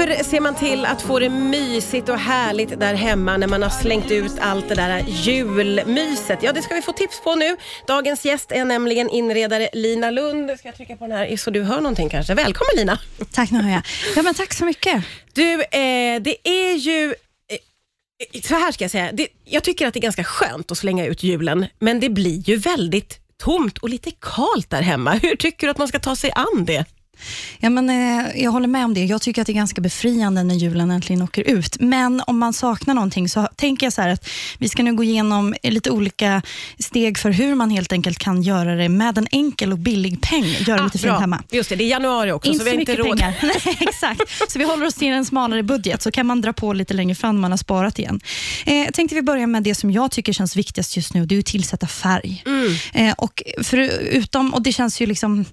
Hur ser man till att få det mysigt och härligt där hemma när man har slängt ut allt det där julmyset? Ja, det ska vi få tips på nu. Dagens gäst är nämligen inredare Lina Lund. Ska jag trycka på den här så du hör någonting kanske? Välkommen Lina! Tack, nu hör jag. Ja, men tack så mycket. Du, eh, det är ju eh, så här ska jag säga. Det, jag tycker att det är ganska skönt att slänga ut julen, men det blir ju väldigt tomt och lite kalt där hemma. Hur tycker du att man ska ta sig an det? Ja, men, eh, jag håller med om det. Jag tycker att det är ganska befriande när julen äntligen åker ut. Men om man saknar någonting så tänker jag så att vi ska nu gå igenom lite olika steg för hur man helt enkelt kan göra det med en enkel och billig peng. Göra Ah, lite bra. fint hemma. Just det, det är januari också, Inte så vi har inte råd. pengar. Nej, exakt. Så vi håller oss till en smalare budget, så kan man dra på lite längre fram när man har sparat igen. Eh, tänkte vi börjar med det som jag tycker känns viktigast just nu. Det är att tillsätta färg. Mm. Eh, och förutom, och det känns ju liksom,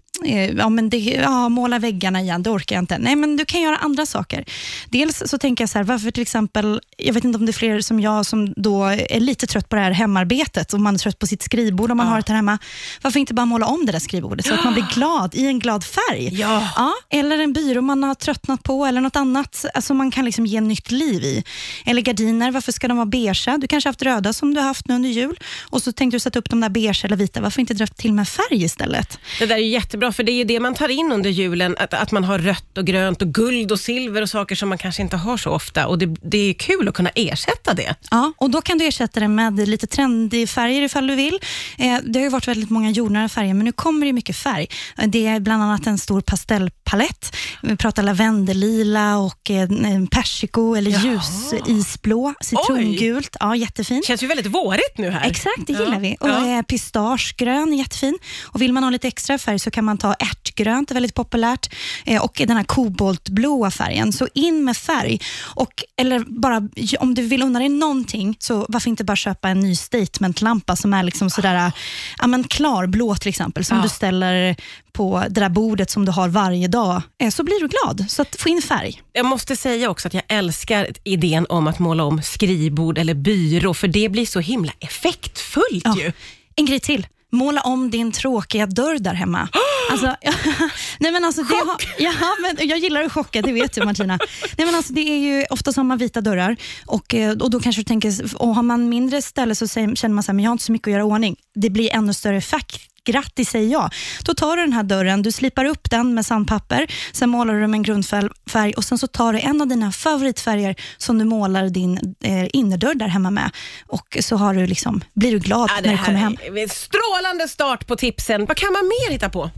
ja, men det, ja, måla väggarna igen, det orkar jag inte. Nej, men du kan göra andra saker. Dels så tänker jag så här, varför till exempel, jag vet inte om det är fler som jag som då är lite trött på det här hemarbetet, och man är trött på sitt skrivbord om man Ja. har det här hemma. Varför inte bara måla om det där skrivbordet så att man blir glad i en glad färg? Ja. Ja, eller en byrå man har tröttnat på, eller något annat alltså man kan liksom ge nytt liv i. Eller gardiner, varför ska de vara beigea? Du kanske har haft röda som du har haft nu under jul, och så tänkte du sätta upp de där beigea eller vita. Varför inte dra till med färg istället? Det där är ju jättebra, för det är ju det man tar in under julen, att, att man har rött och grönt och guld och silver och saker som man kanske inte har så ofta. Och Det, det är kul att kunna ersätta det. Ja, och Då kan du ersätta det med lite trendig färger ifall du vill. Eh, det har ju varit väldigt många jordnära färger, men nu kommer det mycket färg. Eh, Det är bland annat en stor pastellpalett. Vi pratar lavendellila och eh, persiko eller Jaha. ljusisblå, citrongult. Ja, jättefint. känns ju väldigt vårigt nu här. Exakt, det Ja. gillar vi. Och Ja. eh, pistagegrön är jättefin. Och vill man ha lite extra färg så kan man ta ärtgrönt, är väldigt populärt. Eh, och den här koboltblåa färgen. Så in med färg. Och, eller bara, om du vill unna dig någonting, så varför inte bara köpa en ny statementlampa som är liksom sådär, ja, men klarblå till exempel, som Ja. du ställer på det där bordet som du har varje dag. Eh, så blir du glad. Så att få in färg. Jag måste säga också att jag älskar idén om att måla om skrivbord eller byrå, för det blir så himla effektfullt Ja. ju. En grej till. Måla om din tråkiga dörr där hemma. Alltså, nej men alltså, det har, ja, men jag gillar att chocka, det vet du Martina. Nej men alltså, det är ju ofta som man vita dörrar och, eh, och då kanske du tänker, och har man mindre ställe så säger, känner man så här, men jag har inte så mycket att göra i ordning. Det blir ännu större effekt. Grattis säger jag. Då tar du den här dörren, du slipar upp den med sandpapper, sen målar du med en grundfärg och sen så tar du en av dina favoritfärger som du målar din eh, innerdörr där hemma med och så har du liksom, blir du glad Ja, när du kommer hem. strålande start på tipsen. Vad kan man mer hitta på?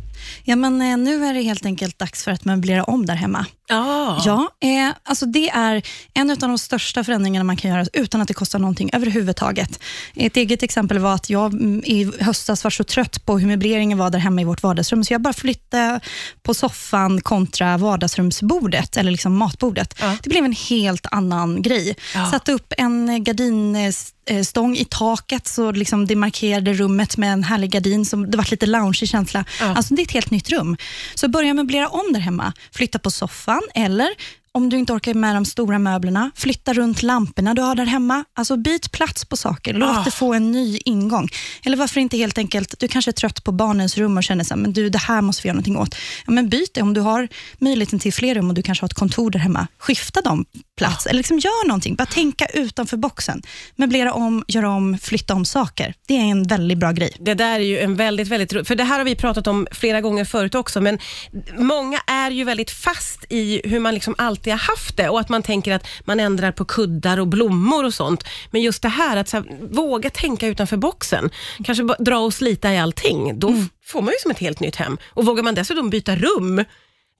Ja, men eh, nu är det helt enkelt dags för att möblera om där hemma. Ja. Ja, eh, alltså det är en av de största förändringarna man kan göra utan att det kostar någonting överhuvudtaget. Ett eget exempel var att jag mm, i höstas var så trött på hur möbleringen var där hemma i vårt vardagsrum, så jag bara flyttade på soffan kontra vardagsrumsbordet, eller liksom matbordet. Ja. Det blev en helt annan grej. Ja. Satte upp en gardinstång i taket, så liksom det markerade rummet med en härlig gardin, som det var lite lounge känsla. Ja. Alltså det är ett helt nytt rum. Så börja möblera om där hemma. Flytta på soffan eller om du inte orkar med de stora möblerna, flytta runt lamporna du har där hemma. Alltså byt plats på saker, låt Ah. det få en ny ingång. Eller varför inte helt enkelt, du kanske är trött på barnens rum och känner så här, men du, det här måste vi göra någonting åt. Ja, men byt det, om du har möjligheten till fler rum och du kanske har ett kontor där hemma, skifta dem plats. Eller liksom gör någonting, bara tänka utanför boxen. Möblera om, göra om, flytta om saker. Det är en väldigt bra grej. Det där är ju en väldigt, väldigt ro- För det här har vi pratat om flera gånger förut också, men många är ju väldigt fast i hur man liksom alltid har haft det och att man tänker att man ändrar på kuddar och blommor och sånt. Men just det här att så här, våga tänka utanför boxen, kanske dra och slita i allting, då f- får man ju som ett helt nytt hem. Och vågar man dessutom byta rum,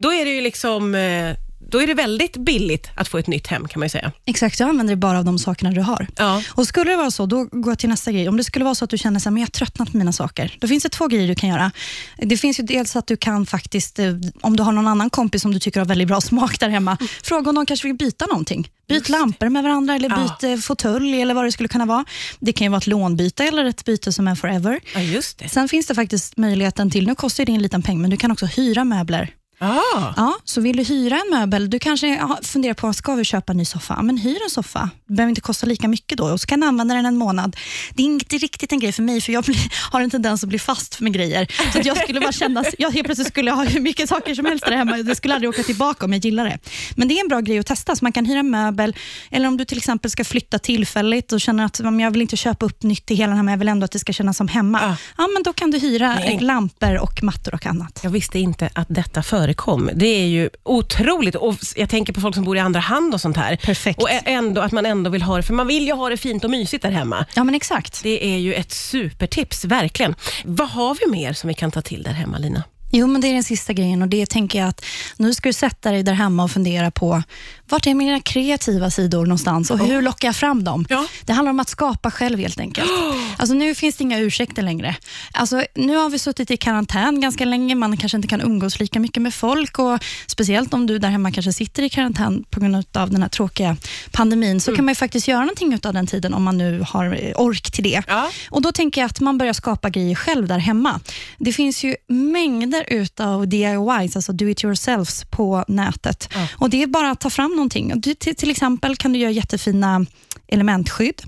då är det ju liksom eh, då är det väldigt billigt att få ett nytt hem kan man ju säga. Exakt, jag använder det bara av de sakerna du har. Ja. Och Skulle det vara så, då går jag till nästa grej. Om det skulle vara så att du känner att jag har tröttnat på mina saker, då finns det två grejer du kan göra. Det finns ju dels att du kan faktiskt, eh, om du har någon annan kompis som du tycker har väldigt bra smak där hemma, fråga om de kanske vill byta någonting. Byt lampor med varandra eller Ja. byt eh, fåtölj eller vad det skulle kunna vara. Det kan ju vara ett lånbyte eller ett byte som är forever. ja, just det. Sen finns det faktiskt möjligheten till, nu kostar det en liten peng, men du kan också hyra möbler Ah. Ja, så vill du hyra en möbel, du kanske ja, funderar på, ska vi köpa en ny soffa? Men hyr en soffa. Det behöver inte kosta lika mycket då och så kan du använda den en månad. Det är inte riktigt en grej för mig, för jag blir, har en tendens att bli fast med grejer. Så jag skulle bara känna, jag helt plötsligt skulle ha hur mycket saker som helst där hemma. Det skulle aldrig åka tillbaka om jag gillar det. Men det är en bra grej att testa, så man kan hyra en möbel, eller om du till exempel ska flytta tillfälligt och känner att jag vill inte köpa upp nytt i hela den här, men jag vill ändå att det ska kännas som hemma. Ah. Ja, men då kan du hyra Nej. lampor och mattor och annat. Jag visste inte att detta förekom. Det är ju otroligt. Och jag tänker på folk som bor i andra hand och sånt här. Perfekt. Och ändå att man ändå vill ha det, för man vill ju ha det fint och mysigt där hemma. Ja, men exakt. Det är ju ett supertips, verkligen. Vad har vi mer som vi kan ta till där hemma, Lina? Jo, men det är den sista grejen och det tänker jag att nu ska du sätta dig där hemma och fundera på vart är mina kreativa sidor någonstans och hur lockar jag fram dem? Ja. Det handlar om att skapa själv helt enkelt. Alltså, nu finns det inga ursäkter längre. Alltså, nu har vi suttit i karantän ganska länge, man kanske inte kan umgås lika mycket med folk och speciellt om du där hemma kanske sitter i karantän på grund av den här tråkiga pandemin så kan man faktiskt göra någonting av den tiden om man nu har eh, ork till det. Ja. Och Då tänker jag att man börjar skapa grejer själv där hemma. Det finns ju mängder utav DIYs, alltså do it yourselfs, på nätet. Ja. Och Det är bara att ta fram någonting. Du, till, till exempel kan du göra jättefina elementskydd.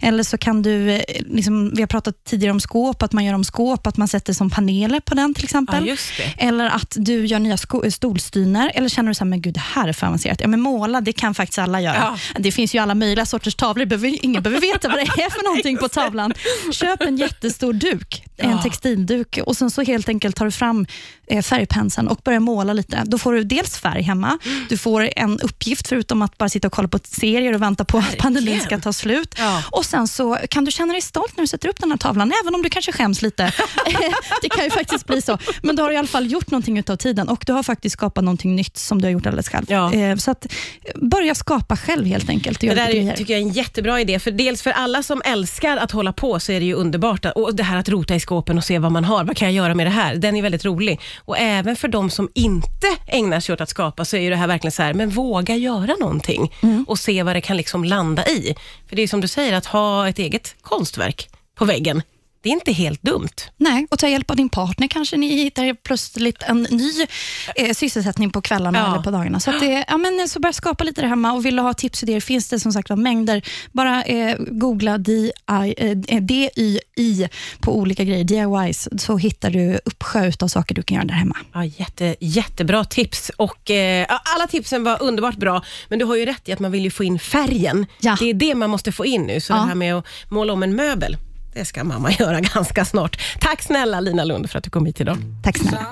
Eller så kan du, eh, liksom, vi har pratat tidigare om skåp, att man gör om skåp, att man sätter som paneler på den till exempel. Ja. Eller att du gör nya sko- stolstyner. Eller känner du så här, men gud, det här är för avancerat. Ja, men måla, det kan faktiskt alla göra. Ja. Det finns ju alla möjliga sorters tavlor. Behöver, ingen behöver veta vad det är för någonting på tavlan. Köp en jättestor duk, en Ja. textilduk och sen så helt enkelt tar du fram eh, färgpenseln och börjar måla lite. Då får du dels färg hemma, du får en uppgift förutom att bara sitta och kolla på serier och vänta på att pandemin ska ta slut. Ja. Och Sen så kan du känna dig stolt när du sätter upp den här tavlan, även om du kanske skäms lite. det kan ju faktiskt bli så. Men du har i alla fall gjort någonting utav tiden och du har faktiskt skapat någonting nytt som du har gjort alldeles själv. Ja. Eh, Så att börja skapa själv helt enkelt. Det där är, tycker jag är en jättebra idé. För dels för alla som älskar att hålla på så är det ju underbart. Och det här att rota i skåpen och se vad man har. Vad kan jag göra med det här? Den är väldigt rolig. Och även för de som inte ägnar sig åt att skapa så är ju det här verkligen så här, men våga göra någonting Mm. och se vad det kan liksom landa i. För det är som du säger, att ha ett eget konstverk på väggen, det är inte helt dumt. Nej, och ta hjälp av din partner kanske ni hittar plötsligt en ny eh, sysselsättning på kvällarna Ja. eller på dagarna. Så, att det, ja, men, så börja skapa lite där hemma och vill du ha tips och idéer finns det som sagt var mängder. Bara eh, googla DI, eh, DIY på olika grejer, DIYs, så hittar du uppsjö av saker du kan göra där hemma. Ja, jätte, jättebra tips. Och, eh, alla tipsen var underbart bra, men du har ju rätt i att man vill ju få in färgen. Ja. Det är det man måste få in nu. Så Ja. det här med att måla om en möbel, det ska mamma göra ganska snart. Tack snälla Lina Lund för att du kom hit idag. Tack snälla.